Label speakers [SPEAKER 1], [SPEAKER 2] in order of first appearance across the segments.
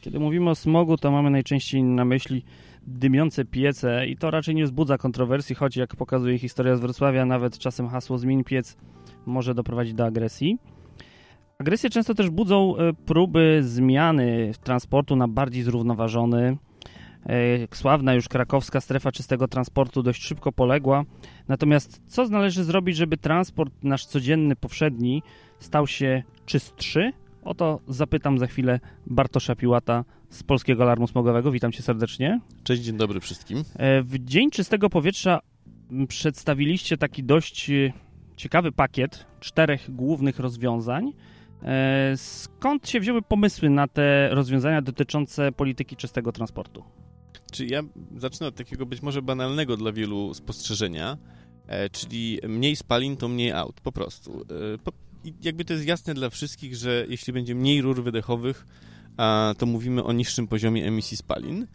[SPEAKER 1] Kiedy mówimy o smogu, to mamy najczęściej na myśli dymiące piece i to raczej nie wzbudza kontrowersji, choć jak pokazuje historia z Wrocławia, nawet czasem hasło zmień piec może doprowadzić do agresji. Agresje często też budzą e, próby zmiany transportu na bardziej zrównoważony. E, Sławna już krakowska strefa czystego transportu dość szybko poległa. Natomiast co należy zrobić, żeby transport nasz codzienny, powszedni stał się czystszy? O to zapytam za chwilę Bartosza Piłata z Polskiego Alarmu Smogowego. Witam cię serdecznie.
[SPEAKER 2] Cześć, dzień dobry wszystkim.
[SPEAKER 1] E, W Dzień Czystego Powietrza m, przedstawiliście taki dość e, ciekawy pakiet czterech głównych rozwiązań. E, Skąd się wzięły pomysły na te rozwiązania dotyczące polityki czystego transportu?
[SPEAKER 2] Czy ja zacznę od takiego być może banalnego dla wielu spostrzeżenia, e, czyli mniej spalin to mniej aut, po prostu. I jakby to jest jasne dla wszystkich, że jeśli będzie mniej rur wydechowych, to mówimy o niższym poziomie emisji spalin.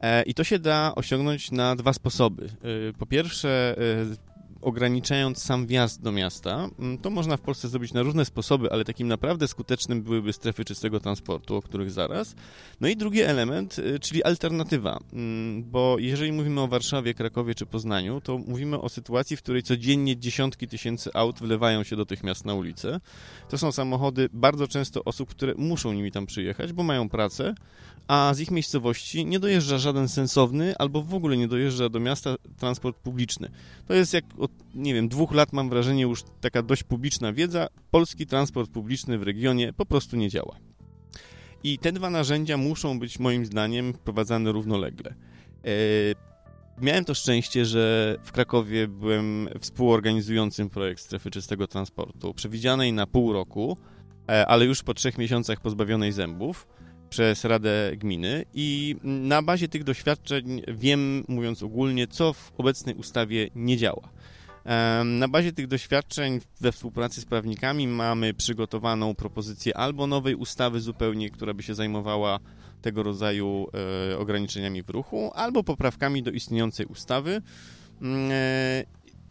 [SPEAKER 2] E, I to się da osiągnąć na dwa sposoby. E, Po pierwsze, e, ograniczając sam wjazd do miasta, mm, to można w Polsce zrobić na różne sposoby, ale takim naprawdę skutecznym byłyby strefy czystego transportu, o których zaraz. No i drugi element, y, czyli alternatywa, Mm, bo jeżeli mówimy o Warszawie, Krakowie czy Poznaniu, to mówimy o sytuacji, w której codziennie dziesiątki tysięcy aut wlewają się do tych miast na ulicę. To są samochody bardzo często osób, które muszą nimi tam przyjechać, bo mają pracę, a z ich miejscowości nie dojeżdża żaden sensowny albo w ogóle nie dojeżdża do miasta transport publiczny. To jest jak od, nie wiem, dwóch lat mam wrażenie już taka dość publiczna wiedza, polski transport publiczny w regionie po prostu nie działa. I te dwa narzędzia muszą być moim zdaniem wprowadzane równolegle. E, Miałem to szczęście, że w Krakowie byłem współorganizującym projekt strefy czystego transportu, przewidzianej na pół roku, e, ale już po trzech miesiącach pozbawionej zębów przez Radę Gminy i na bazie tych doświadczeń wiem, mówiąc ogólnie, co w obecnej ustawie nie działa. Na bazie tych doświadczeń we współpracy z prawnikami mamy przygotowaną propozycję albo nowej ustawy zupełnie, która by się zajmowała tego rodzaju e, ograniczeniami w ruchu, albo poprawkami do istniejącej ustawy.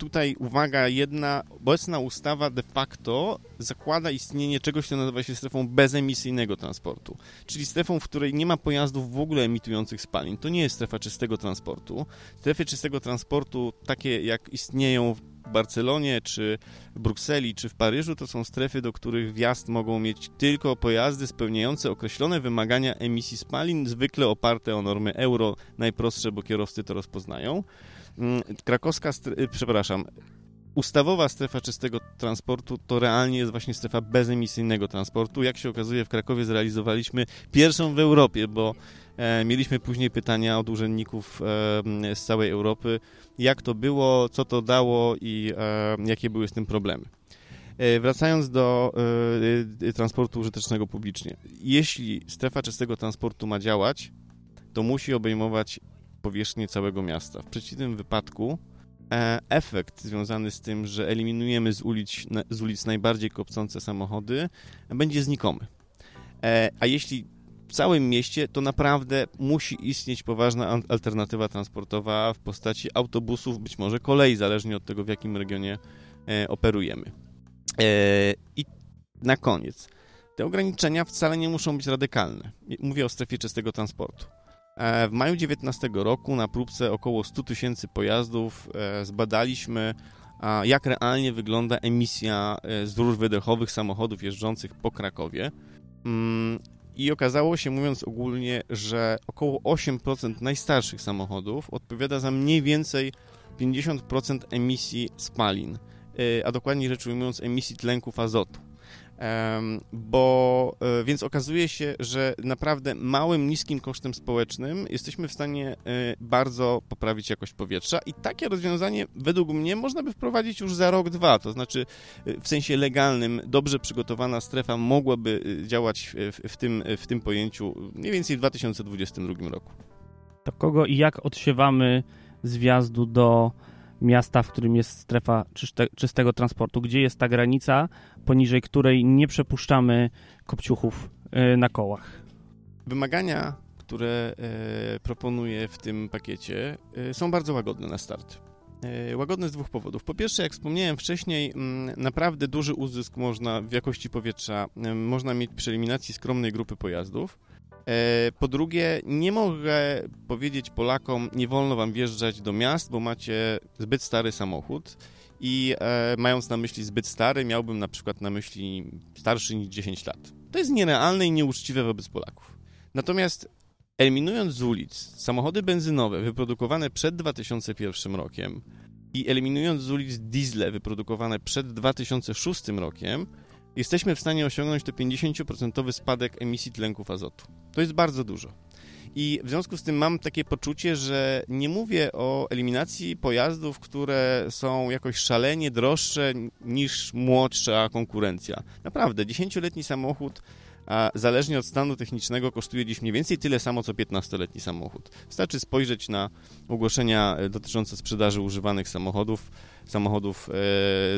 [SPEAKER 2] Tutaj uwaga jedna, obecna ustawa de facto zakłada istnienie czegoś, co nazywa się strefą bezemisyjnego transportu, czyli strefą, w której nie ma pojazdów w ogóle emitujących spalin. To nie jest strefa czystego transportu. Strefy czystego transportu, takie jak istnieją w Barcelonie, czy w Brukseli, czy w Paryżu, to są strefy, do których wjazd mogą mieć tylko pojazdy spełniające określone wymagania emisji spalin, zwykle oparte o normy euro, najprostsze, bo kierowcy to rozpoznają. Mm, Krakowska, y, przepraszam, ustawowa strefa czystego transportu to realnie jest właśnie strefa bezemisyjnego transportu. Jak się okazuje, w Krakowie zrealizowaliśmy pierwszą w Europie, bo e, mieliśmy później pytania od urzędników e, z całej Europy, jak to było, co to dało i e, jakie były z tym problemy. E, Wracając do e, e, transportu użytecznego publicznie. Jeśli strefa czystego transportu ma działać, to musi obejmować powierzchnię całego miasta. W przeciwnym wypadku e, efekt związany z tym, że eliminujemy z ulic, z ulic najbardziej kopcące samochody, będzie znikomy. E, A jeśli w całym mieście, to naprawdę musi istnieć poważna alternatywa transportowa w postaci autobusów, być może kolei, zależnie od tego, w jakim regionie e, operujemy. I na koniec. Te ograniczenia wcale nie muszą być radykalne. Mówię o strefie czystego transportu. E, W maju 2019 roku na próbce około 100 tysięcy pojazdów e, zbadaliśmy, jak realnie wygląda emisja e, z rur wydechowych samochodów jeżdżących po Krakowie. Mm, I okazało się, mówiąc ogólnie, że około 8% najstarszych samochodów odpowiada za mniej więcej 50% emisji spalin, a dokładniej rzecz ujmując emisji tlenków azotu. Bo e, więc okazuje się, że naprawdę małym, niskim kosztem społecznym jesteśmy w stanie e, bardzo poprawić jakość powietrza i takie rozwiązanie według mnie można by wprowadzić już za rok, dwa, to znaczy e, w sensie legalnym dobrze przygotowana strefa mogłaby działać w, tym, w tym pojęciu mniej więcej w 2022 roku.
[SPEAKER 1] To kogo i jak odsiewamy zjazdu do miasta, w którym jest strefa czyste, czystego transportu? Gdzie jest ta granica, poniżej której nie przepuszczamy kopciuchów y, na kołach?
[SPEAKER 2] Wymagania, które e, proponuję w tym pakiecie, e, są bardzo łagodne na start. E, łagodne z dwóch powodów. Po pierwsze, jak wspomniałem wcześniej, mm, naprawdę duży uzysk można w jakości powietrza można mieć przy eliminacji skromnej grupy pojazdów. Po drugie, nie mogę powiedzieć Polakom, nie wolno wam wjeżdżać do miast, bo macie zbyt stary samochód. I e, mając na myśli zbyt stary, miałbym na przykład na myśli starszy niż 10 lat. To jest nierealne i nieuczciwe wobec Polaków. Natomiast eliminując z ulic samochody benzynowe wyprodukowane przed 2001 rokiem i eliminując z ulic diesle wyprodukowane przed 2006 rokiem, jesteśmy w stanie osiągnąć to 50% spadek emisji tlenków azotu. To jest bardzo dużo. I w związku z tym mam takie poczucie, że nie mówię o eliminacji pojazdów, które są jakoś szalenie droższe niż młodsza konkurencja. Naprawdę, 10-letni samochód a zależnie od stanu technicznego kosztuje dziś mniej więcej tyle samo co 15-letni samochód. Wystarczy spojrzeć na ogłoszenia e, dotyczące sprzedaży używanych samochodów, samochodów e,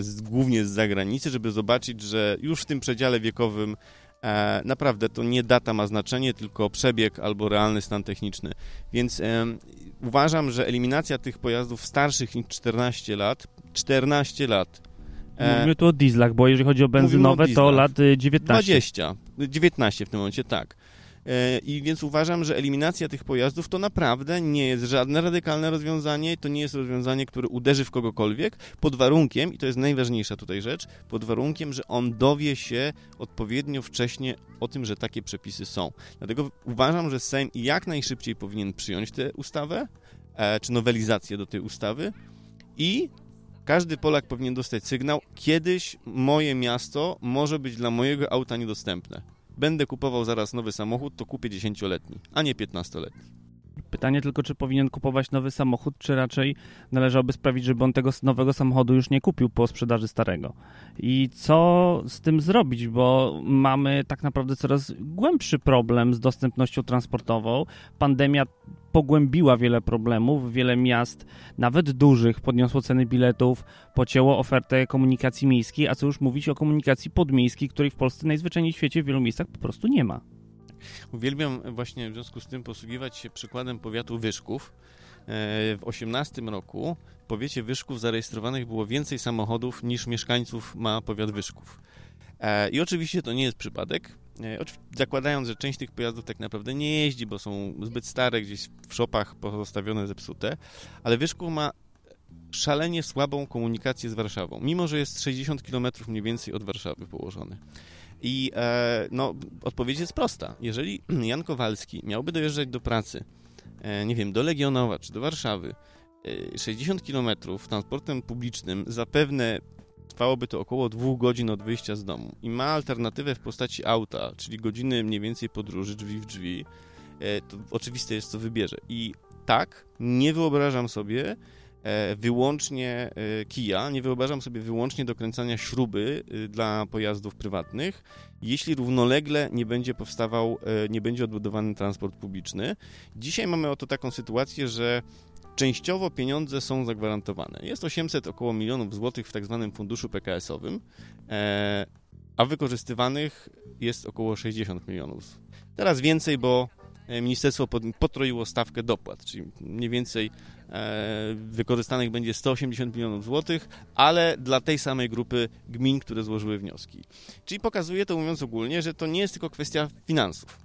[SPEAKER 2] z, głównie z zagranicy, żeby zobaczyć, że już w tym przedziale wiekowym naprawdę to nie data ma znaczenie, tylko przebieg albo realny stan techniczny. Więc e, uważam, że eliminacja tych pojazdów starszych niż 14 lat, 14 lat
[SPEAKER 1] E, Mówimy tu o dieslach, bo jeżeli chodzi o benzynowe, o to lat 19.
[SPEAKER 2] 20, 19 w tym momencie, tak. E, I więc uważam, że eliminacja tych pojazdów to naprawdę nie jest żadne radykalne rozwiązanie, to nie jest rozwiązanie, które uderzy w kogokolwiek, pod warunkiem, i to jest najważniejsza tutaj rzecz, pod warunkiem, że on dowie się odpowiednio wcześnie o tym, że takie przepisy są. Dlatego uważam, że Sejm jak najszybciej powinien przyjąć tę ustawę, e, czy nowelizację do tej ustawy i każdy Polak powinien dostać sygnał, kiedyś moje miasto może być dla mojego auta niedostępne. Będę kupował zaraz nowy samochód, to kupię 10-letni, a nie 15-letni.
[SPEAKER 1] Pytanie tylko, czy powinien kupować nowy samochód, czy raczej należałoby sprawić, żeby on tego nowego samochodu już nie kupił po sprzedaży starego. I co z tym zrobić, bo mamy tak naprawdę coraz głębszy problem z dostępnością transportową. Pandemia pogłębiła wiele problemów, wiele miast, nawet dużych, podniosło ceny biletów, pocięło ofertę komunikacji miejskiej, a co już mówić o komunikacji podmiejskiej, której w Polsce najzwyczajniej w świecie w wielu miejscach po prostu nie ma.
[SPEAKER 2] Uwielbiam właśnie w związku z tym posługiwać się przykładem powiatu Wyszków. E, w 18 roku w powiecie Wyszków zarejestrowanych było więcej samochodów niż mieszkańców ma powiat Wyszków. E, I oczywiście to nie jest przypadek. E, zakładając, że część tych pojazdów tak naprawdę nie jeździ, bo są zbyt stare, gdzieś w szopach pozostawione, zepsute, ale Wyszków ma szalenie słabą komunikację z Warszawą, mimo że jest 60 km mniej więcej od Warszawy położony. I e, no, odpowiedź jest prosta. Jeżeli Jan Kowalski miałby dojeżdżać do pracy, e, nie wiem, do Legionowa czy do Warszawy, e, 60 km transportem publicznym, zapewne trwałoby to około dwóch godzin od wyjścia z domu i ma alternatywę w postaci auta, czyli godziny mniej więcej podróży drzwi w drzwi, e, to oczywiste jest, co wybierze. I tak, nie wyobrażam sobie, wyłącznie e, kija, nie wyobrażam sobie wyłącznie dokręcania śruby e, dla pojazdów prywatnych, jeśli równolegle nie będzie powstawał, nie będzie odbudowany transport publiczny. Dzisiaj mamy oto taką sytuację, że częściowo pieniądze są zagwarantowane. Jest 800 około milionów złotych w tak zwanym funduszu PKS-owym, a wykorzystywanych jest około 60 milionów. Teraz więcej, bo ministerstwo potroiło stawkę dopłat, czyli mniej więcej E, wykorzystanych będzie 180 milionów złotych, ale dla tej samej grupy gmin, które złożyły wnioski. Czyli pokazuje to, mówiąc ogólnie, że to nie jest tylko kwestia finansów.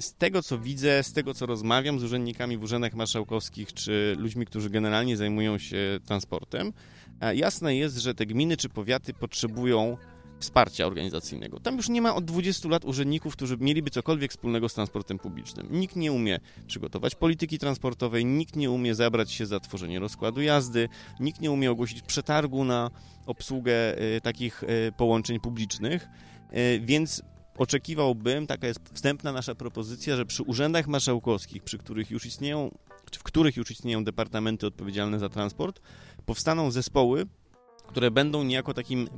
[SPEAKER 2] Z tego, co widzę, z tego, co rozmawiam z urzędnikami w urzędach marszałkowskich, czy ludźmi, którzy generalnie zajmują się transportem, e, jasne jest, że te gminy czy powiaty potrzebują wsparcia organizacyjnego. Tam już nie ma od 20 lat urzędników, którzy mieliby cokolwiek wspólnego z transportem publicznym. Nikt nie umie przygotować polityki transportowej, nikt nie umie zabrać się za tworzenie rozkładu jazdy, nikt nie umie ogłosić przetargu na obsługę y, takich y, połączeń publicznych, y, więc oczekiwałbym, taka jest wstępna nasza propozycja, że przy urzędach marszałkowskich, przy których już istnieją, czy w których już istnieją departamenty odpowiedzialne za transport, powstaną zespoły, które będą niejako takim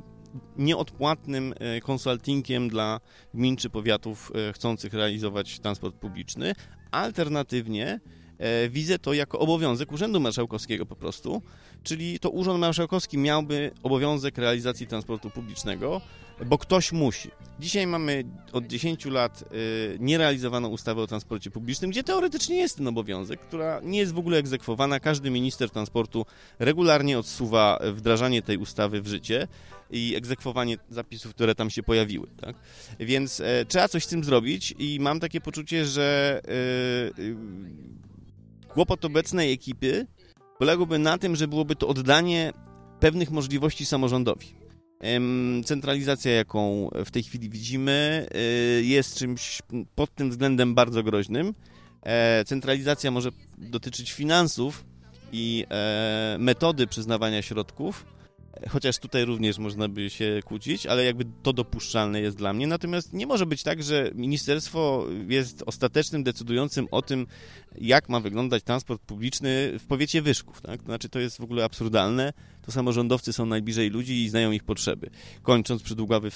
[SPEAKER 2] nieodpłatnym e, konsultingiem dla gmin czy powiatów e, chcących realizować transport publiczny. Alternatywnie e, widzę to jako obowiązek Urzędu Marszałkowskiego po prostu, czyli to Urząd Marszałkowski miałby obowiązek realizacji transportu publicznego, bo ktoś musi. Dzisiaj mamy od 10 lat nierealizowaną ustawę o transporcie publicznym, gdzie teoretycznie jest ten obowiązek, która nie jest w ogóle egzekwowana. Każdy minister transportu regularnie odsuwa wdrażanie tej ustawy w życie i egzekwowanie zapisów, które tam się pojawiły. Tak? Więc e, trzeba coś z tym zrobić i mam takie poczucie, że e, e, kłopot obecnej ekipy polegałby na tym, że byłoby to oddanie pewnych możliwości samorządowi. Centralizacja, jaką w tej chwili widzimy, e, jest czymś pod tym względem bardzo groźnym. E, centralizacja może dotyczyć finansów i metody przyznawania środków, chociaż tutaj również można by się kłócić, ale jakby to dopuszczalne jest dla mnie. Natomiast nie może być tak, że ministerstwo jest ostatecznym, decydującym o tym, jak ma wyglądać transport publiczny w powiecie Wyszków. Tak? To znaczy, to jest w ogóle absurdalne. To samorządowcy są najbliżej ludzi i znają ich potrzeby. Kończąc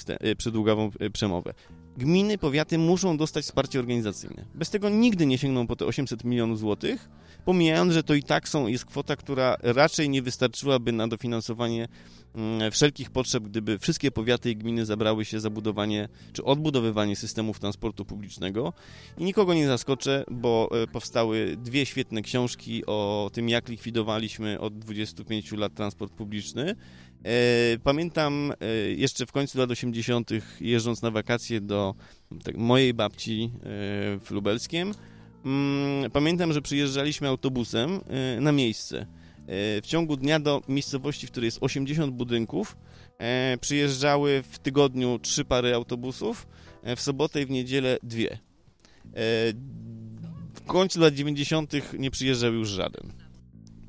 [SPEAKER 2] e, przydługawą e, przemowę. Gminy, powiaty muszą dostać wsparcie organizacyjne. Bez tego nigdy nie sięgną po te 800 milionów złotych, pomijając, że to i tak są, jest kwota, która raczej nie wystarczyłaby na dofinansowanie mm, wszelkich potrzeb, gdyby wszystkie powiaty i gminy zabrały się za budowanie czy odbudowywanie systemów transportu publicznego. I nikogo nie zaskoczę, bo e, powstały dwie świetne książki o tym, jak likwidowaliśmy od 25 lat transport publiczny. E, pamiętam e, jeszcze w końcu lat 80., jeżdżąc na wakacje do tak, mojej babci w Lubelskiem, Mm, pamiętam, że przyjeżdżaliśmy autobusem na miejsce. W ciągu dnia do miejscowości, w której jest 80 budynków, przyjeżdżały w tygodniu trzy pary autobusów, w sobotę i w niedzielę dwie. W końcu lat 90. nie przyjeżdżał już żaden.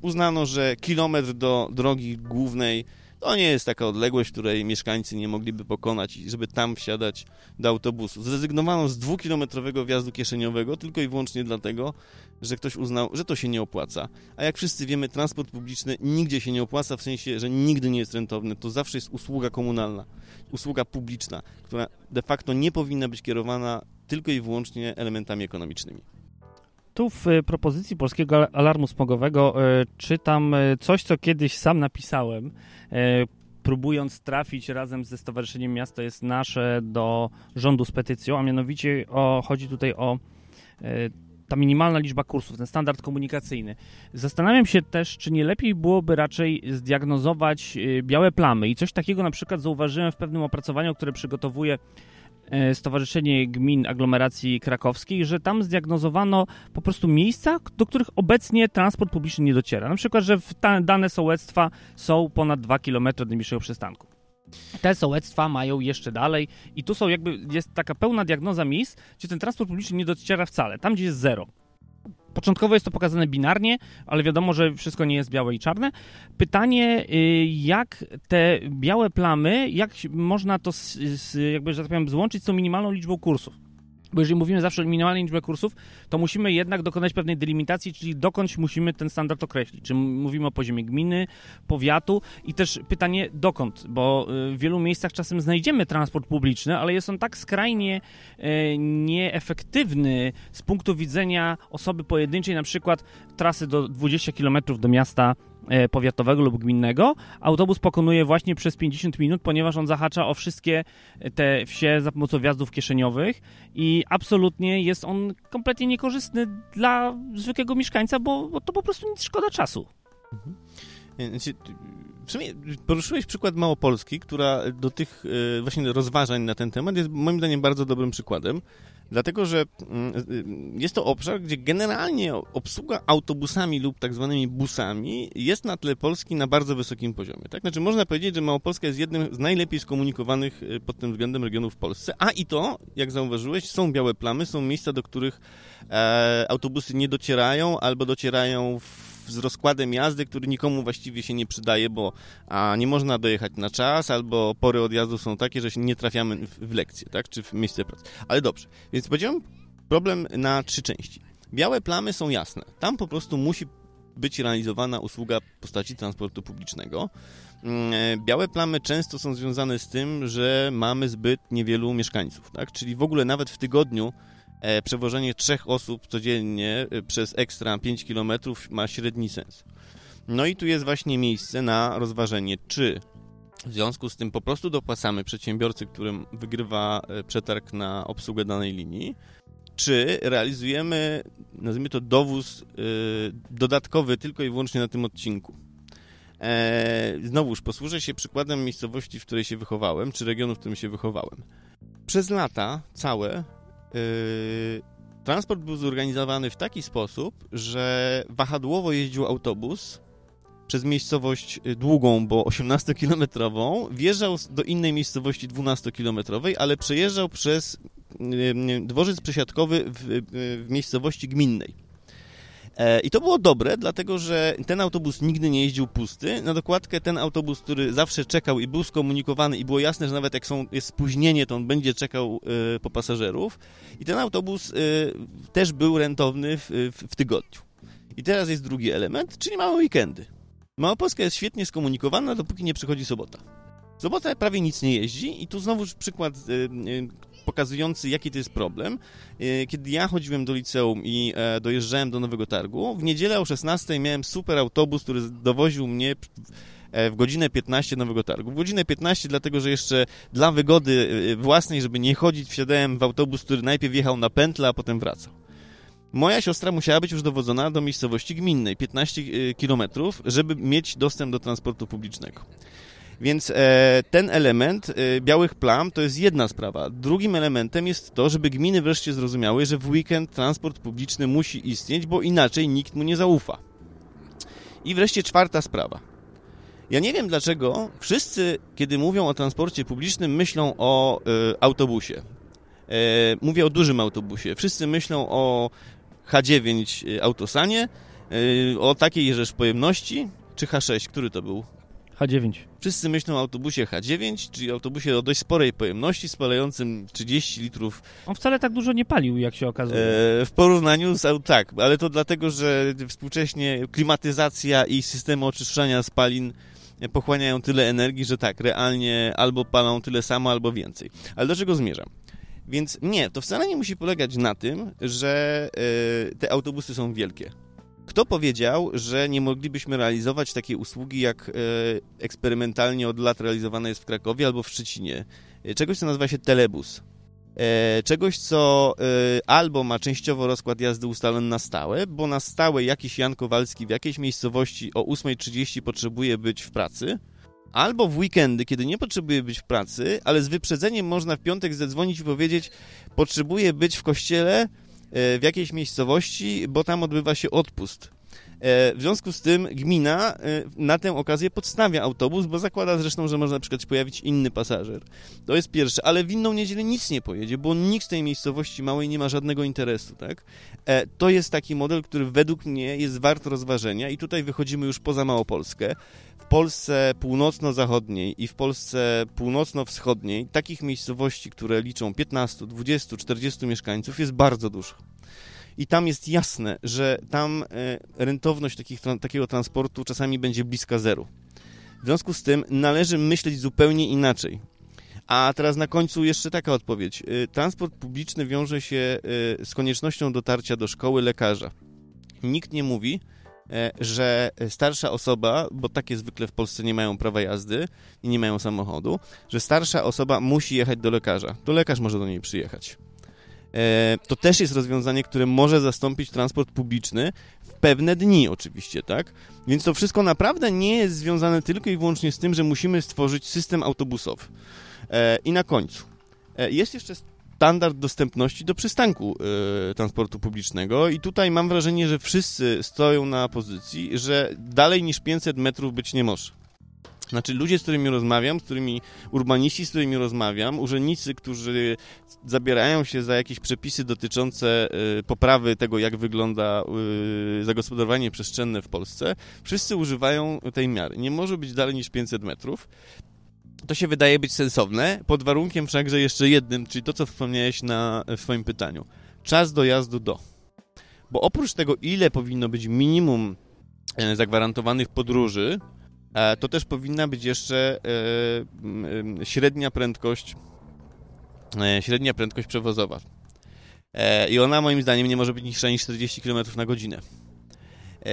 [SPEAKER 2] Uznano, że kilometr do drogi głównej to nie jest taka odległość, której mieszkańcy nie mogliby pokonać, żeby tam wsiadać do autobusu. Zrezygnowano z dwukilometrowego wjazdu kieszeniowego tylko i wyłącznie dlatego, że ktoś uznał, że to się nie opłaca. A jak wszyscy wiemy, transport publiczny nigdzie się nie opłaca, w sensie, że nigdy nie jest rentowny. To zawsze jest usługa komunalna, usługa publiczna, która de facto nie powinna być kierowana tylko i wyłącznie elementami ekonomicznymi.
[SPEAKER 1] Tu w e, propozycji Polskiego Alarmu Smogowego e, czytam e, coś, co kiedyś sam napisałem, próbując trafić razem ze Stowarzyszeniem Miasto jest Nasze do rządu z petycją, a mianowicie o, chodzi tutaj o ta minimalna liczba kursów, ten standard komunikacyjny. Zastanawiam się też, czy nie lepiej byłoby raczej zdiagnozować białe plamy i coś takiego na przykład zauważyłem w pewnym opracowaniu, które przygotowuje Stowarzyszenie Gmin Aglomeracji Krakowskiej, że tam zdiagnozowano po prostu miejsca, do których obecnie transport publiczny nie dociera. Na przykład, że dane sołectwa są ponad 2 km od najbliższego przystanku. Te sołectwa mają jeszcze dalej i tu są jakby, jest taka pełna diagnoza miejsc, gdzie ten transport publiczny nie dociera wcale, tam gdzie jest zero. Początkowo jest to pokazane binarnie, ale wiadomo, że wszystko nie jest białe i czarne. Pytanie, y, jak te białe plamy, jak można to, jakby, że tak powiem, złączyć z tą minimalną liczbą kursów? Bo jeżeli mówimy zawsze o minimalnej liczbie kursów, to musimy jednak dokonać pewnej delimitacji, czyli dokąd musimy ten standard określić. Czy mówimy o poziomie gminy, powiatu i też pytanie dokąd, bo y, w wielu miejscach czasem znajdziemy transport publiczny, ale jest on tak skrajnie y, nieefektywny z punktu widzenia osoby pojedynczej, na przykład trasy do 20 km do miasta E, powiatowego lub gminnego, autobus pokonuje właśnie przez 50 minut, ponieważ on zahacza o wszystkie te wsie za pomocą wjazdów kieszeniowych i absolutnie jest on kompletnie niekorzystny dla zwykłego mieszkańca, bo, bo to po prostu nic szkoda czasu. Mhm.
[SPEAKER 2] E, znaczy, w sumie poruszyłeś przykład Małopolski, która do tych e, właśnie rozważań na ten temat jest moim zdaniem bardzo dobrym przykładem. Dlatego, że mm, y, jest to obszar, gdzie generalnie obsługa autobusami lub tak zwanymi busami jest na tle Polski na bardzo wysokim poziomie. Tak? Znaczy można powiedzieć, że Małopolska jest jednym z najlepiej skomunikowanych y, pod tym względem regionów w Polsce, a i to, jak zauważyłeś, są białe plamy, są miejsca, do których e, autobusy nie docierają albo docierają w z rozkładem jazdy, który nikomu właściwie się nie przydaje, bo a nie można dojechać na czas, albo pory odjazdu są takie, że się nie trafiamy w, w lekcję, tak, czy w miejsce pracy. Ale dobrze, więc podziałem problem na trzy części. Białe plamy są jasne. Tam po prostu musi być realizowana usługa w postaci transportu publicznego. Mm, e, białe plamy często są związane z tym, że mamy zbyt niewielu mieszkańców, tak? Czyli w ogóle nawet w tygodniu przewożenie trzech osób codziennie e, przez ekstra 5 km ma średni sens. No i tu jest właśnie miejsce na rozważenie, czy w związku z tym po prostu dopłacamy przedsiębiorcy, którym wygrywa e, przetarg na obsługę danej linii, czy realizujemy, nazwijmy to, dowóz dodatkowy tylko i wyłącznie na tym odcinku. E, znowuż posłużę się przykładem miejscowości, w której się wychowałem, czy regionu, w którym się wychowałem. Przez lata całe transport był zorganizowany w taki sposób, że wahadłowo jeździł autobus przez miejscowość długą, bo 18-kilometrową, wjeżdżał do innej miejscowości 12-kilometrowej, ale przejeżdżał przez yy, dworzec przesiadkowy w, w miejscowości gminnej. E, I to było dobre, dlatego że ten autobus nigdy nie jeździł pusty. Na dokładkę ten autobus, który zawsze czekał i był skomunikowany i było jasne, że nawet jak są, jest spóźnienie, to on będzie czekał y, po pasażerów. I ten autobus y, też był rentowny w, w, w tygodniu. I teraz jest drugi element, czyli mamy weekendy. Małopolska jest świetnie skomunikowana, dopóki nie przychodzi sobota. Sobota prawie nic nie jeździ i tu znowu przykład, pokazujący, jaki to jest problem. E, kiedy ja chodziłem do liceum i e, dojeżdżałem do Nowego Targu, w niedzielę o 16 miałem super autobus, który dowoził mnie e, w godzinę 15 Nowego Targu. W godzinę 15, dlatego że jeszcze dla wygody własnej, żeby nie chodzić, wsiadałem w autobus, który najpierw jechał na pętlę, a potem wracał. Moja siostra musiała być już dowodzona do miejscowości gminnej, 15 km, żeby mieć dostęp do transportu publicznego. Więc e, ten element e, białych plam to jest jedna sprawa. Drugim elementem jest to, żeby gminy wreszcie zrozumiały, że w weekend transport publiczny musi istnieć, bo inaczej nikt mu nie zaufa. I wreszcie czwarta sprawa. Ja nie wiem dlaczego wszyscy, kiedy mówią o transporcie publicznym, myślą o e, autobusie. E, mówię o dużym autobusie. Wszyscy myślą o H9 e, autosanie, e, o takiej rzecz pojemności, czy H6, który to był?
[SPEAKER 1] H9.
[SPEAKER 2] Wszyscy myślą o autobusie H9, czyli autobusie o dość sporej pojemności, spalającym 30 litrów.
[SPEAKER 1] On wcale tak dużo nie palił, jak się okazuje.
[SPEAKER 2] E, w porównaniu z... Tak, ale to dlatego, że współcześnie klimatyzacja i systemy oczyszczania spalin pochłaniają tyle energii, że tak, realnie albo palą tyle samo, albo więcej. Ale do czego zmierzam? Więc nie, to wcale nie musi polegać na tym, że e, te autobusy są wielkie. Kto powiedział, że nie moglibyśmy realizować takiej usługi, jak e, eksperymentalnie od lat realizowana jest w Krakowie albo w Szczecinie? E, czegoś, co nazywa się telebus. E, czegoś, co albo ma częściowo rozkład jazdy ustalony na stałe, bo na stałe jakiś Jan Kowalski w jakiejś miejscowości o 8.30 potrzebuje być w pracy, albo w weekendy, kiedy nie potrzebuje być w pracy, ale z wyprzedzeniem można w piątek zadzwonić i powiedzieć, potrzebuje być w kościele w jakiejś miejscowości, bo tam odbywa się odpust. E, w związku z tym gmina e, na tę okazję podstawia autobus, bo zakłada zresztą, że może na przykład pojawić inny pasażer. To jest pierwsze, ale w inną niedzielę nic nie pojedzie, bo nikt z tej miejscowości małej nie ma żadnego interesu, tak? To jest taki model, który według mnie jest wart rozważenia i tutaj wychodzimy już poza Małopolskę. W Polsce północno-zachodniej i w Polsce północno-wschodniej takich miejscowości, które liczą 15, 20, 40 mieszkańców jest bardzo dużo. I tam jest jasne, że tam e, rentowność takich, takiego transportu czasami będzie bliska zeru. W związku z tym należy myśleć zupełnie inaczej. A teraz na końcu jeszcze taka odpowiedź. E, transport publiczny wiąże się e, z koniecznością dotarcia do szkoły lekarza. Nikt nie mówi, że starsza osoba, bo takie zwykle w Polsce nie mają prawa jazdy i nie mają samochodu, że starsza osoba musi jechać do lekarza. To lekarz może do niej przyjechać. E, to też jest rozwiązanie, które może zastąpić transport publiczny w pewne dni oczywiście, tak? Więc to wszystko naprawdę nie jest związane tylko i wyłącznie z tym, że musimy stworzyć system autobusowy. E, I na końcu. E, jest jeszcze standard dostępności do przystanku transportu publicznego i tutaj mam wrażenie, że wszyscy stoją na pozycji, że dalej niż 500 metrów być nie może. Znaczy ludzie, z którymi rozmawiam, z którymi urbaniści, z którymi rozmawiam, urzędnicy, którzy zabierają się za jakieś przepisy dotyczące y, poprawy tego, jak wygląda y, zagospodarowanie przestrzenne w Polsce, wszyscy używają tej miary. Nie może być dalej niż 500 metrów. To się wydaje być sensowne, pod warunkiem wszakże jeszcze jednym, czyli to, co wspomniałeś na, w swoim pytaniu. Czas dojazdu do. Bo oprócz tego, ile powinno być minimum e, zagwarantowanych podróży, to też powinna być jeszcze e, średnia prędkość, e, średnia prędkość przewozowa. E, I ona moim zdaniem nie może być niższa niż 40 km na godzinę. E,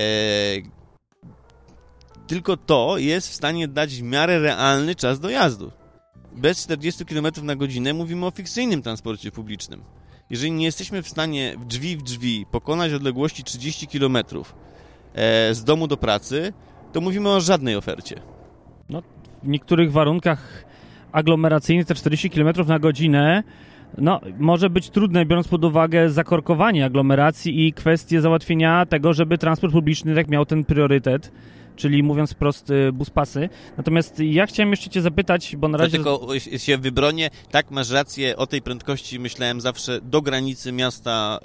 [SPEAKER 2] tylko to jest w stanie dać w miarę realny czas dojazdu. Bez 40 km na godzinę mówimy o fikcyjnym transporcie publicznym. Jeżeli nie jesteśmy w stanie w drzwi w drzwi pokonać odległości 30 km e, z domu do pracy, to mówimy o żadnej ofercie.
[SPEAKER 1] No, w niektórych warunkach aglomeracyjnych te 40 km na godzinę no, może być trudne, biorąc pod uwagę zakorkowanie aglomeracji i kwestię załatwienia tego, żeby transport publiczny tak miał ten priorytet czyli mówiąc wprost y, buspasy. Natomiast ja chciałem jeszcze cię zapytać, bo na razie...
[SPEAKER 2] To tylko się wybronię, tak masz rację, o tej prędkości myślałem zawsze do granicy miasta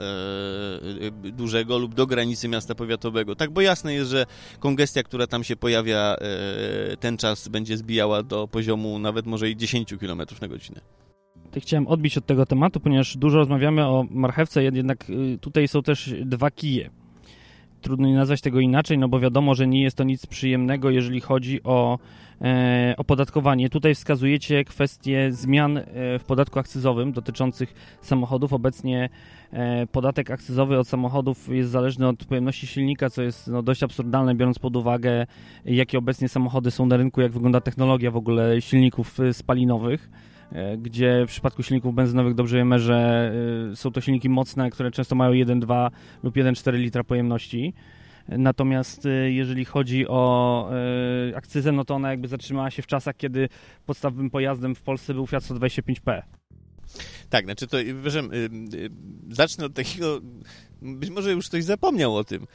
[SPEAKER 2] e, dużego lub do granicy miasta powiatowego. Tak, bo jasne jest, że kongestia, która tam się pojawia, e, ten czas będzie zbijała do poziomu nawet może i 10 km na godzinę.
[SPEAKER 1] Chciałem odbić od tego tematu, ponieważ dużo rozmawiamy o marchewce, jednak y, tutaj są też dwa kije trudno nie nazwać tego inaczej, no bo wiadomo, że nie jest to nic przyjemnego, jeżeli chodzi o e, opodatkowanie. Tutaj wskazujecie kwestie zmian e, w podatku akcyzowym dotyczących samochodów. Obecnie e, podatek akcyzowy od samochodów jest zależny od pojemności silnika, co jest no, dość absurdalne, biorąc pod uwagę, jakie obecnie samochody są na rynku, jak wygląda technologia w ogóle silników e, spalinowych. E, gdzie w przypadku silników benzynowych dobrze wiemy, że e, są to silniki mocne, które często mają 1,2 lub 1,4 litra pojemności. Natomiast e, jeżeli chodzi o akcyzę, no to ona jakby zatrzymała się w czasach, kiedy podstawowym pojazdem w Polsce był Fiat 125P.
[SPEAKER 2] Tak, znaczy to, zacznę od takiego, być może już ktoś zapomniał o tym.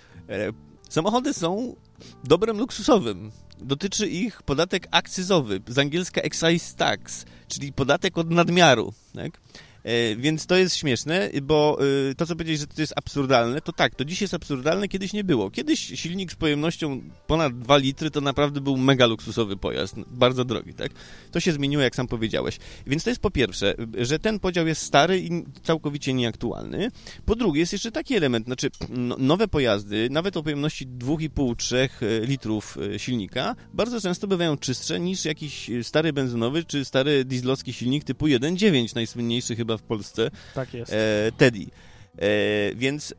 [SPEAKER 2] Samochody są dobrem luksusowym. Dotyczy ich podatek akcyzowy, z angielska excise tax, czyli podatek od nadmiaru. Tak? E, więc to jest śmieszne, bo e, to, co powiedzieć, że to jest absurdalne, to tak, to dziś jest absurdalne, kiedyś nie było. Kiedyś silnik z pojemnością ponad 2 litry to naprawdę był mega luksusowy pojazd, bardzo drogi, tak? To się zmieniło, jak sam powiedziałeś. Więc to jest po pierwsze, że ten podział jest stary i całkowicie nieaktualny. Po drugie, jest jeszcze taki element, znaczy no, nowe pojazdy, nawet o pojemności 2,5-3 e, litrów silnika, bardzo często bywają czystsze niż jakiś stary benzynowy czy stary dieslowski silnik typu 1.9, najsłynniejszy chyba w Polsce.
[SPEAKER 1] Tak jest.
[SPEAKER 2] E, Teddy. E, więc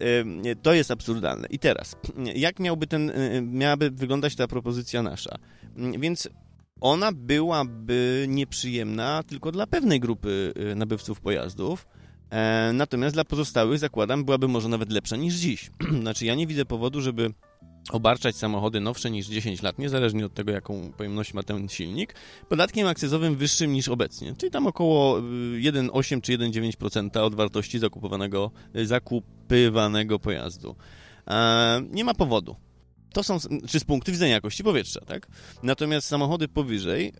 [SPEAKER 2] e, to jest absurdalne. I teraz, jak miałby ten, e, miałaby wyglądać ta propozycja nasza? Więc ona byłaby nieprzyjemna tylko dla pewnej grupy e, nabywców pojazdów, e, natomiast dla pozostałych, zakładam, byłaby może nawet lepsza niż dziś. znaczy, ja nie widzę powodu, żeby obarczać samochody nowsze niż 10 lat, niezależnie od tego, jaką pojemność ma ten silnik, podatkiem akcyzowym wyższym niż obecnie, czyli tam około 1,8 y, czy 1,9% od wartości zakupowanego, y, zakupywanego pojazdu. Nie ma powodu to są, czy z punktu widzenia jakości powietrza, tak? Natomiast samochody powyżej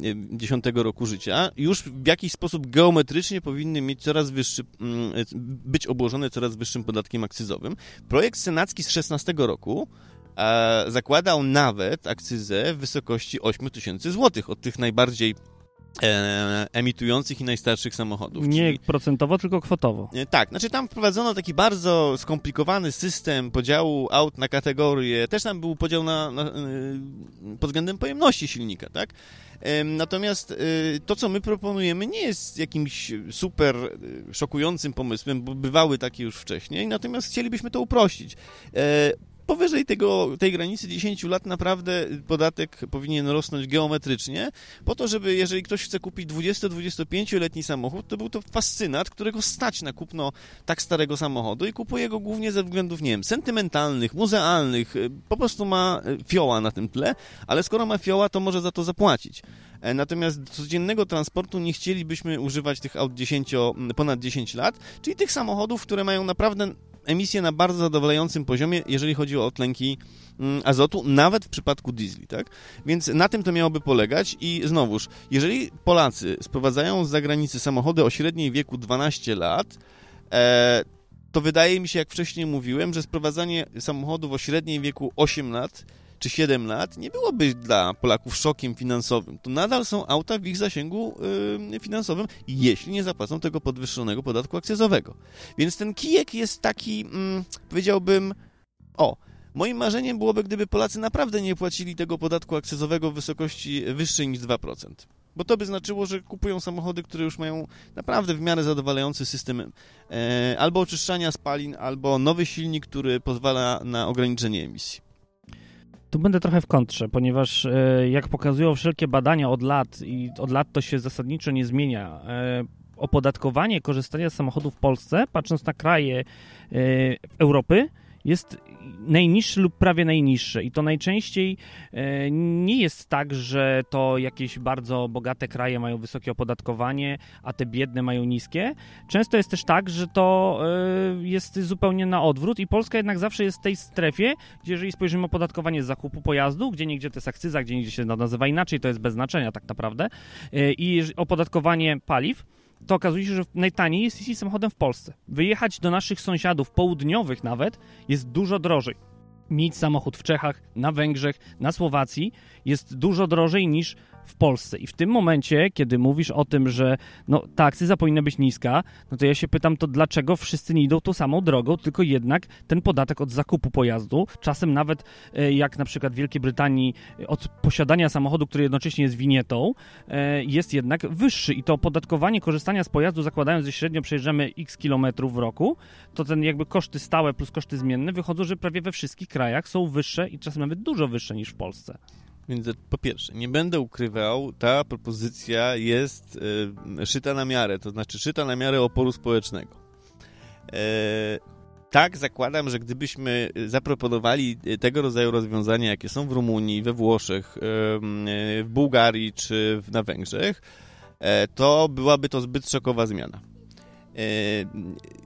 [SPEAKER 2] yy, 10 roku życia już w jakiś sposób geometrycznie powinny mieć coraz wyższy, yy, być obłożone coraz wyższym podatkiem akcyzowym. Projekt senacki z 16 roku e, zakładał nawet akcyzę w wysokości 8 tysięcy złotych od tych najbardziej e, emitujących i najstarszych samochodów.
[SPEAKER 1] Nie czyli... procentowo, tylko kwotowo.
[SPEAKER 2] E, tak, znaczy tam wprowadzono taki bardzo skomplikowany system podziału aut na kategorie. Też tam był podział na, na, e, pod względem pojemności silnika, tak? E, natomiast to, co my proponujemy, nie jest jakimś super szokującym pomysłem, bo bywały takie już wcześniej, natomiast chcielibyśmy to uprościć powyżej tego, tej granicy 10 lat naprawdę podatek powinien rosnąć geometrycznie, po to, żeby jeżeli ktoś chce kupić 20-25-letni samochód, to był to fascynat, którego stać na kupno tak starego samochodu i kupuje go głównie ze względów, nie wiem, sentymentalnych, muzealnych, po prostu ma e, fioła na tym tle, ale skoro ma fioła, to może za to zapłacić. E, natomiast do codziennego transportu nie chcielibyśmy używać tych aut 10, ponad 10 lat, czyli tych samochodów, które mają naprawdę emisję na bardzo zadowalającym poziomie, jeżeli chodzi o tlenki mm, azotu, nawet w przypadku diesli, tak? Więc na tym to miałoby polegać i znowuż, jeżeli Polacy sprowadzają z zagranicy samochody o średniej wieku 12 lat, e, to wydaje mi się, jak wcześniej mówiłem, że sprowadzanie samochodów o średniej wieku 8 lat czy 7 lat nie byłoby dla Polaków szokiem finansowym. To nadal są auta w ich zasięgu yy, finansowym, jeśli nie zapłacą tego podwyższonego podatku akcyzowego. Więc ten kijek jest taki, mm, powiedziałbym, o, Moim marzeniem byłoby, gdyby Polacy naprawdę nie płacili tego podatku akcyzowego w wysokości wyższej niż 2%. Bo to by znaczyło, że kupują samochody, które już mają naprawdę w miarę zadowalający system e, albo oczyszczania spalin, albo nowy silnik, który pozwala na ograniczenie emisji.
[SPEAKER 1] Tu będę trochę w kontrze, ponieważ e, jak pokazują wszelkie badania od lat i od lat to się zasadniczo nie zmienia, e, opodatkowanie korzystania z samochodów w Polsce, patrząc na kraje e, Europy, jest najniższe lub prawie najniższe. I to najczęściej e, nie jest tak, że to jakieś bardzo bogate kraje mają wysokie opodatkowanie, a te biedne mają niskie. Często jest też tak, że to e, jest zupełnie na odwrót i Polska jednak zawsze jest w tej strefie, gdzie jeżeli spojrzymy opodatkowanie zakupu pojazdu, gdzie niegdzie to jest akcyza, gdzie niegdzie się nazywa inaczej, to jest bez znaczenia tak naprawdę, e, i opodatkowanie paliw, to okazuje się, że najtaniej jest jeździć samochodem w Polsce. Wyjechać do naszych sąsiadów południowych nawet jest dużo drożej. Mieć samochód w Czechach, na Węgrzech, na Słowacji jest dużo drożej niż w Polsce. I w tym momencie, kiedy mówisz o tym, że no, ta akcyza powinna być niska, no to ja się pytam, to dlaczego wszyscy nie idą tą samą drogą, tylko jednak ten podatek od zakupu pojazdu, czasem nawet e, jak na przykład w Wielkiej Brytanii od posiadania samochodu, który jednocześnie jest winietą, e, jest jednak wyższy i to opodatkowanie korzystania z pojazdu, zakładając, że średnio przejeżdżamy x kilometrów w roku, to ten jakby koszty stałe plus koszty zmienne wychodzą, że prawie we wszystkich krajach są wyższe i czasem nawet dużo wyższe niż w Polsce.
[SPEAKER 2] Więc po pierwsze, nie będę ukrywał, ta propozycja jest y, szyta na miarę, to znaczy szyta na miarę oporu społecznego. E, tak, zakładam, że gdybyśmy zaproponowali tego rodzaju rozwiązania, jakie są w Rumunii, we Włoszech, y, w Bułgarii czy na Węgrzech, e, to byłaby to zbyt szokowa zmiana. E,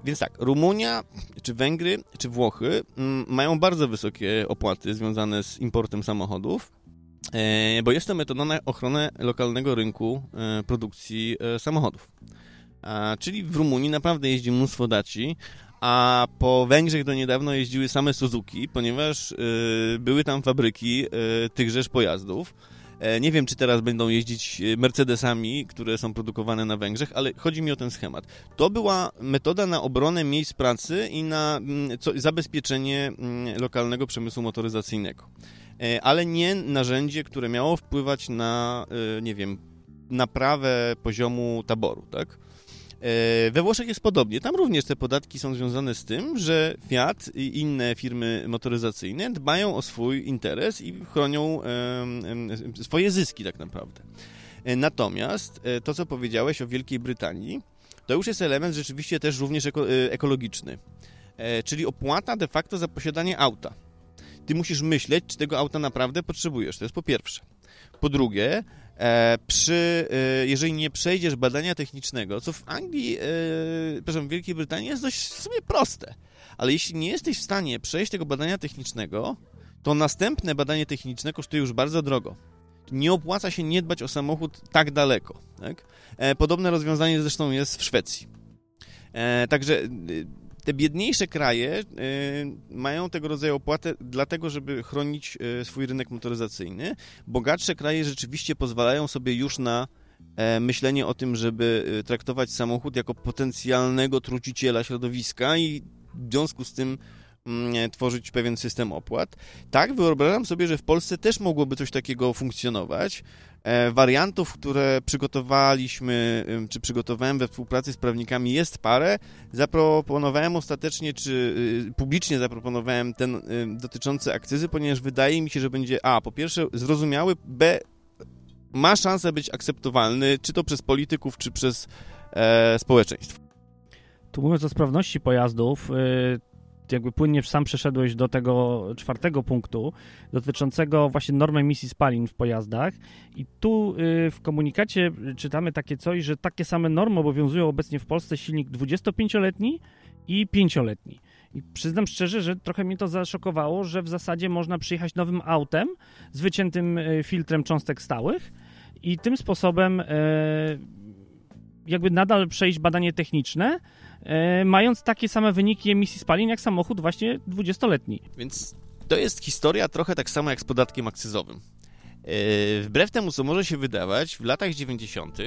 [SPEAKER 2] więc tak, Rumunia, czy Węgry, czy Włochy mm, mają bardzo wysokie opłaty związane z importem samochodów E, bo jest to metoda na ochronę lokalnego rynku e, produkcji e, samochodów. Czyli w Rumunii naprawdę jeździ mnóstwo daci, a po Węgrzech do niedawno jeździły same Suzuki, ponieważ były tam fabryki tychżeż pojazdów. Nie wiem, czy teraz będą jeździć Mercedesami, które są produkowane na Węgrzech, ale chodzi mi o ten schemat. To była metoda na obronę miejsc pracy i na mm, zabezpieczenie mm, lokalnego przemysłu motoryzacyjnego. E, ale nie narzędzie, które miało wpływać na, e, nie wiem, naprawę poziomu taboru, tak? E, we Włoszech jest podobnie. Tam również te podatki są związane z tym, że Fiat i inne firmy motoryzacyjne dbają o swój interes i chronią swoje zyski tak naprawdę. Natomiast to, co powiedziałeś o Wielkiej Brytanii, to już jest element rzeczywiście też również ekologiczny. Czyli opłata de facto za posiadanie auta ty musisz myśleć, czy tego auta naprawdę potrzebujesz. To jest po pierwsze. Po drugie, e, przy, e, jeżeli nie przejdziesz badania technicznego, co w Anglii, e, przepraszam, w Wielkiej Brytanii jest dość w sumie proste, ale jeśli nie jesteś w stanie przejść tego badania technicznego, to następne badanie techniczne kosztuje już bardzo drogo. Nie opłaca się nie dbać o samochód tak daleko. Tak? E, podobne rozwiązanie zresztą jest w Szwecji. E, także te biedniejsze kraje y, mają tego rodzaju opłatę dlatego, żeby chronić y, swój rynek motoryzacyjny. Bogatsze kraje rzeczywiście pozwalają sobie już na e, myślenie o tym, żeby y, traktować samochód jako potencjalnego truciciela środowiska i w związku z tym tworzyć pewien system opłat. Tak, wyobrażam sobie, że w Polsce też mogłoby coś takiego funkcjonować, E, wariantów, które przygotowaliśmy, czy przygotowałem we współpracy z prawnikami jest parę. Zaproponowałem ostatecznie, czy y, publicznie zaproponowałem ten dotyczący akcyzy, ponieważ wydaje mi się, że będzie A, po pierwsze zrozumiały, B, ma szansę być akceptowalny, czy to przez polityków, czy przez e, społeczeństwo.
[SPEAKER 1] Tu mówiąc o sprawności pojazdów, y, jakby płynnie sam przeszedłeś do tego czwartego punktu dotyczącego właśnie norm emisji spalin w pojazdach i tu y, w komunikacie czytamy takie coś, że takie same normy obowiązują obecnie w Polsce silnik 25-letni i 5-letni. I przyznam szczerze, że trochę mnie to zaszokowało, że w zasadzie można przyjechać nowym autem z wyciętym y, filtrem cząstek stałych i tym sposobem y, jakby nadal przejść badanie techniczne, mając takie same wyniki emisji spalin jak samochód właśnie 20-letni.
[SPEAKER 2] Więc to jest historia trochę tak samo jak z podatkiem akcyzowym. E, wbrew temu, co może się wydawać, w latach 90.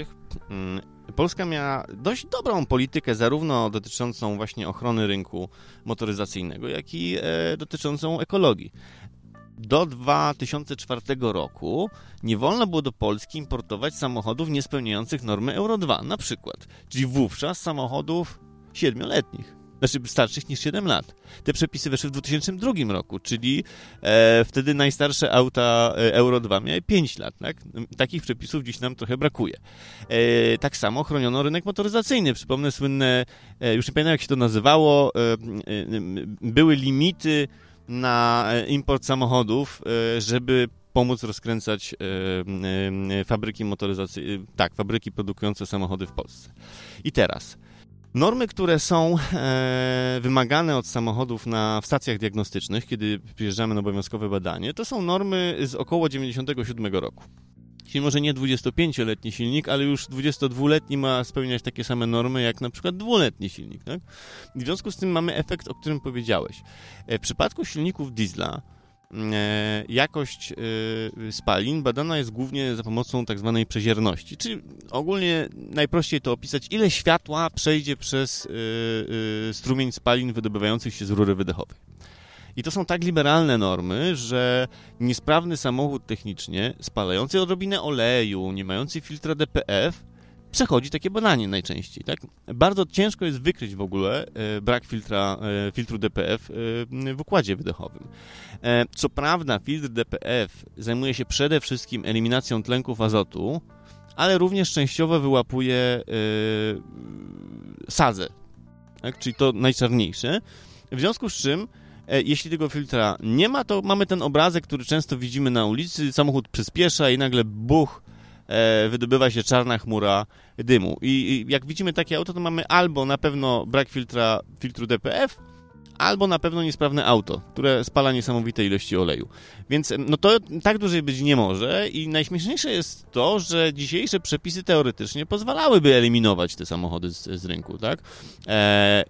[SPEAKER 2] Mm, Polska miała dość dobrą politykę, zarówno dotyczącą właśnie ochrony rynku motoryzacyjnego, jak i e, dotyczącą ekologii. do 2004 roku nie wolno było do Polski importować samochodów niespełniających normy Euro 2, na przykład. Czyli wówczas samochodów siedmioletnich znaczy starszych niż 7 lat. Te przepisy weszły w 2002 roku, czyli e, wtedy najstarsze auta e, Euro 2 miały 5 lat. Tak? Takich przepisów dziś nam trochę brakuje. E, tak samo chroniono rynek motoryzacyjny. Przypomnę słynne, e, już nie pamiętam jak się to nazywało, e, e, były limity na import samochodów, żeby pomóc rozkręcać fabryki motoryzacyjne, tak, fabryki produkujące samochody w Polsce. I teraz Normy, które są e, wymagane od samochodów na, w stacjach diagnostycznych, kiedy przyjeżdżamy na obowiązkowe badanie, to są normy z około 97 roku. Czyli może nie 25-letni silnik, ale już 22-letni ma spełniać takie same normy jak na przykład dwuletni silnik. Tak? W związku z tym mamy efekt, o którym powiedziałeś. E, w przypadku silników diesla jakość e, spalin badana jest głównie za pomocą tak zwanej przezierności, czyli ogólnie najprościej to opisać, ile światła przejdzie przez e, strumień spalin wydobywających się z rury wydechowej. I to są tak liberalne normy, że niesprawny samochód technicznie, spalający odrobinę oleju, nie mający filtra DPF, przechodzi takie badanie najczęściej. Tak? Bardzo ciężko jest wykryć w ogóle e, brak filtra, e, filtru DPF e, w układzie wydechowym. Co prawda, filtr DPF zajmuje się przede wszystkim eliminacją tlenków azotu, ale również częściowo wyłapuje sadzę, tak? czyli to najczarniejsze. W związku z czym jeśli tego filtra nie ma, to mamy ten obrazek, który często widzimy na ulicy. Samochód przyspiesza i nagle buch, e, wydobywa się czarna chmura dymu. I, I, jak widzimy takie auto, to mamy albo na pewno brak filtra, filtru DPF, albo na pewno niesprawne auto, które spala niesamowite ilości oleju. Więc no to tak dłużej być nie może i najśmieszniejsze jest to, że dzisiejsze przepisy teoretycznie pozwalałyby eliminować te samochody z, z rynku, tak? E,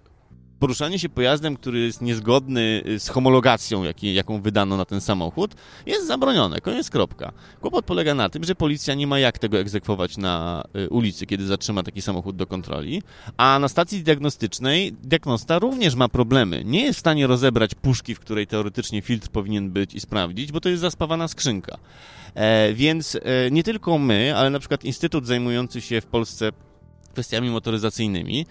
[SPEAKER 2] poruszanie się pojazdem, który jest niezgodny y, z homologacją, jaki, jaką wydano na ten samochód, jest zabronione. Koniec kropka. Kłopot polega na tym, że policja nie ma jak tego egzekwować na y, ulicy, kiedy zatrzyma taki samochód do kontroli, a na stacji diagnostycznej diagnosta również ma problemy. Nie jest w stanie rozebrać puszki, w której teoretycznie filtr powinien być i sprawdzić, bo to jest zaspawana skrzynka. E, więc e, nie tylko my, ale na przykład instytut zajmujący się w Polsce kwestiami motoryzacyjnymi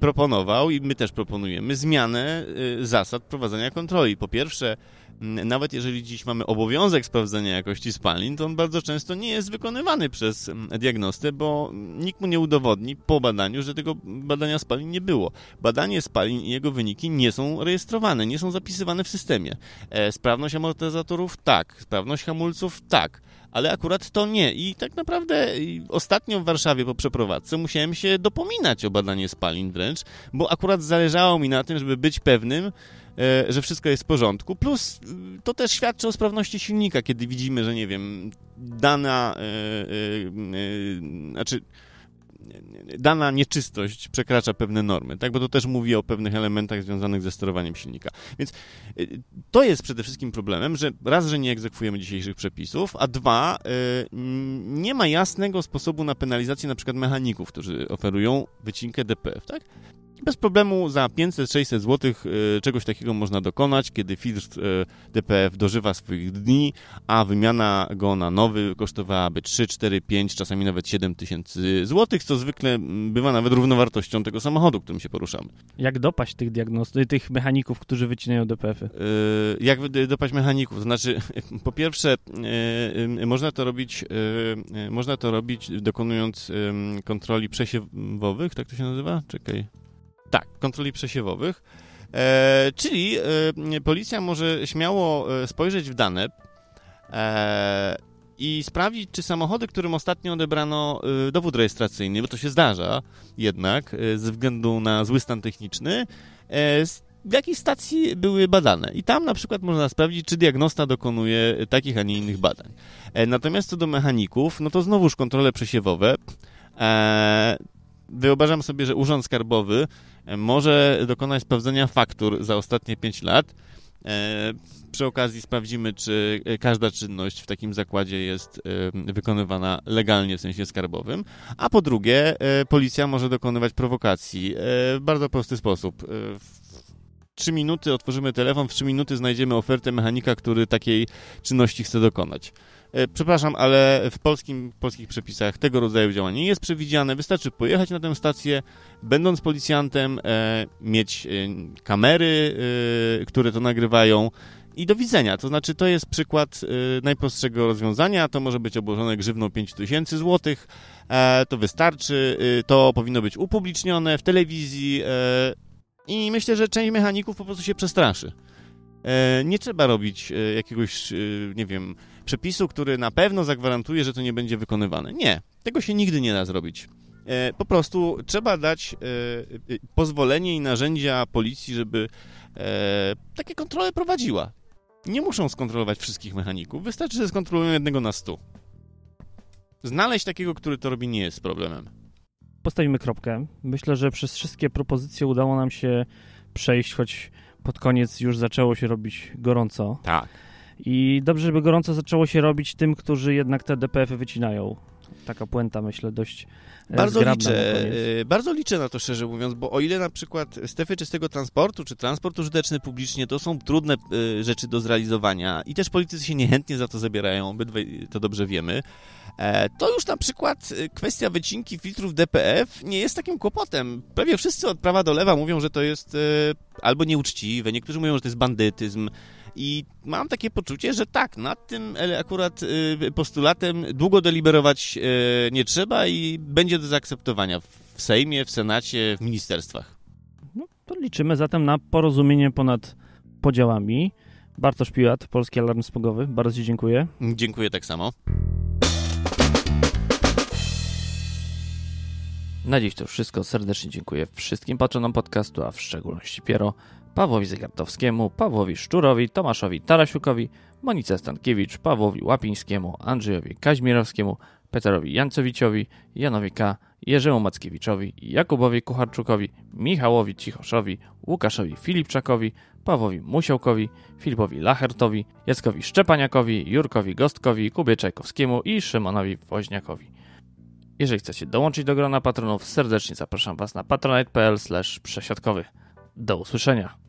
[SPEAKER 2] proponował i my też proponujemy zmianę e, zasad prowadzenia kontroli. Po pierwsze, nawet jeżeli dziś mamy obowiązek sprawdzenia jakości spalin, to on bardzo często nie jest wykonywany przez diagnostę, bo nikt mu nie udowodni po badaniu, że tego badania spalin nie było. Badanie spalin i jego wyniki nie są rejestrowane, nie są zapisywane w systemie. E, sprawność amortyzatorów tak, sprawność hamulców tak ale akurat to nie. I tak naprawdę ostatnio w Warszawie po przeprowadzce musiałem się dopominać o badanie spalin wręcz, bo akurat zależało mi na tym, żeby być pewnym, że wszystko jest w porządku. Plus y, to też świadczy o sprawności silnika, kiedy widzimy, że nie wiem, dana, yy, yy, znaczy dana nieczystość przekracza pewne normy, tak? bo to też mówi o pewnych elementach związanych ze sterowaniem silnika. Więc y, to jest przede wszystkim problemem, że raz, że nie egzekwujemy dzisiejszych przepisów, a dwa, y, nie ma jasnego sposobu na penalizację na przykład mechaników, którzy oferują wycinkę DPF, tak? Bez problemu za 500-600 zł e, czegoś takiego można dokonać, kiedy filtr e, DPF dożywa swoich dni, a wymiana go na nowy kosztowałaby 3, 4, 5, czasami nawet 7 tysięcy złotych, co zwykle bywa nawet równowartością tego samochodu, którym się poruszamy.
[SPEAKER 1] Jak dopaść tych diagnosty, tych mechaników, którzy wycinają DPF-y?
[SPEAKER 2] E, jak dopaść mechaników? Znaczy, po pierwsze, można to robić, można to robić dokonując kontroli przesiewowych, tak to się nazywa? Czekaj. Tak, kontroli przesiewowych. E, czyli e, policja może śmiało e, spojrzeć w dane e, i sprawdzić, czy samochody, którym ostatnio odebrano e, dowód rejestracyjny, bo to się zdarza jednak e, ze względu na zły stan techniczny, w jakiej stacji były badane. I tam na przykład można sprawdzić, czy diagnosta dokonuje takich, a nie innych badań. Natomiast co do mechaników, no to znowuż kontrole przesiewowe. Wyobrażam sobie, że Urząd Skarbowy może dokonać sprawdzenia faktur za ostatnie 5 lat. E, przy okazji sprawdzimy, czy każda czynność w takim zakładzie jest e, wykonywana legalnie w sensie skarbowym. A po drugie, e, policja może dokonywać prowokacji w bardzo prosty sposób 3 minuty otworzymy telefon, w 3 minuty znajdziemy ofertę mechanika, który takiej czynności chce dokonać. E, przepraszam, ale w polskim, polskich przepisach tego rodzaju działanie nie jest przewidziane. Wystarczy pojechać na tę stację, będąc policjantem, e, mieć e, kamery, które to nagrywają i do widzenia. To znaczy, to jest przykład najprostszego rozwiązania. To może być obłożone grzywną 5000 zł. E, to wystarczy. To powinno być upublicznione w telewizji. I myślę, że część mechaników po prostu się przestraszy. Nie trzeba robić jakiegoś, nie wiem, przepisu, który na pewno zagwarantuje, że to nie będzie wykonywane. Nie, tego się nigdy nie da zrobić. E, Po prostu trzeba dać e, e, pozwolenie i narzędzia policji, żeby takie kontrole prowadziła. Nie muszą skontrolować wszystkich mechaników, wystarczy, że skontrolują jednego na stu. Znaleźć takiego, który to robi, nie jest problemem.
[SPEAKER 1] Postawimy kropkę. Myślę, że przez wszystkie propozycje udało nam się przejść, choć pod koniec już zaczęło się robić gorąco.
[SPEAKER 2] Tak.
[SPEAKER 1] I dobrze, żeby gorąco zaczęło się robić tym, którzy jednak te DPF-y wycinają. Taka puenta, myślę, dość e,
[SPEAKER 2] Bardzo liczę, e, bardzo liczę na to, szczerze mówiąc, bo o ile na przykład strefy czystego transportu, czy transport użyteczny publicznie, to są trudne e, rzeczy do zrealizowania i też politycy się niechętnie za to zabierają, obydwaj to dobrze wiemy, to już na przykład kwestia wycinki filtrów DPF nie jest takim kłopotem. Prawie wszyscy od prawa do lewa mówią, że to jest albo nieuczciwe, niektórzy mówią, że to jest bandytyzm, i mam takie poczucie, że tak, nad tym e, akurat y, postulatem długo deliberować e, nie trzeba i będzie do zaakceptowania w Sejmie, w Senacie, w ministerstwach.
[SPEAKER 1] No, to liczymy zatem na porozumienie ponad podziałami. Bartosz Piłat, Polski Alarm Smogowy. Bardzo Ci dziękuję.
[SPEAKER 2] Dziękuję tak samo.
[SPEAKER 1] Na dziś to wszystko. Serdecznie dziękuję wszystkim patronom podcastu, a w szczególności Piero, Pawłowi Zegartowskiemu, Pawłowi Szczurowi, Tomaszowi Tarasiukowi, Monice Stankiewicz, Pawłowi Łapińskiemu, Andrzejowi Kaźmirowskiemu, Peterowi Jancowiciowi, Janowi K., Jerzemu Mackiewiczowi, Jakubowi Kucharczukowi, Michałowi Cichoszowi, Łukaszowi Filipczakowi, Pawłowi Musiałkowi, Filipowi Lachertowi, Jackowi Szczepaniakowi, Jurkowi Gostkowi, Kubie Czajkowskiemu i Szymonowi Woźniakowi. Jeżeli chcecie dołączyć do grona patronów, serdecznie zapraszam Was na patronite.pl. Do usłyszenia.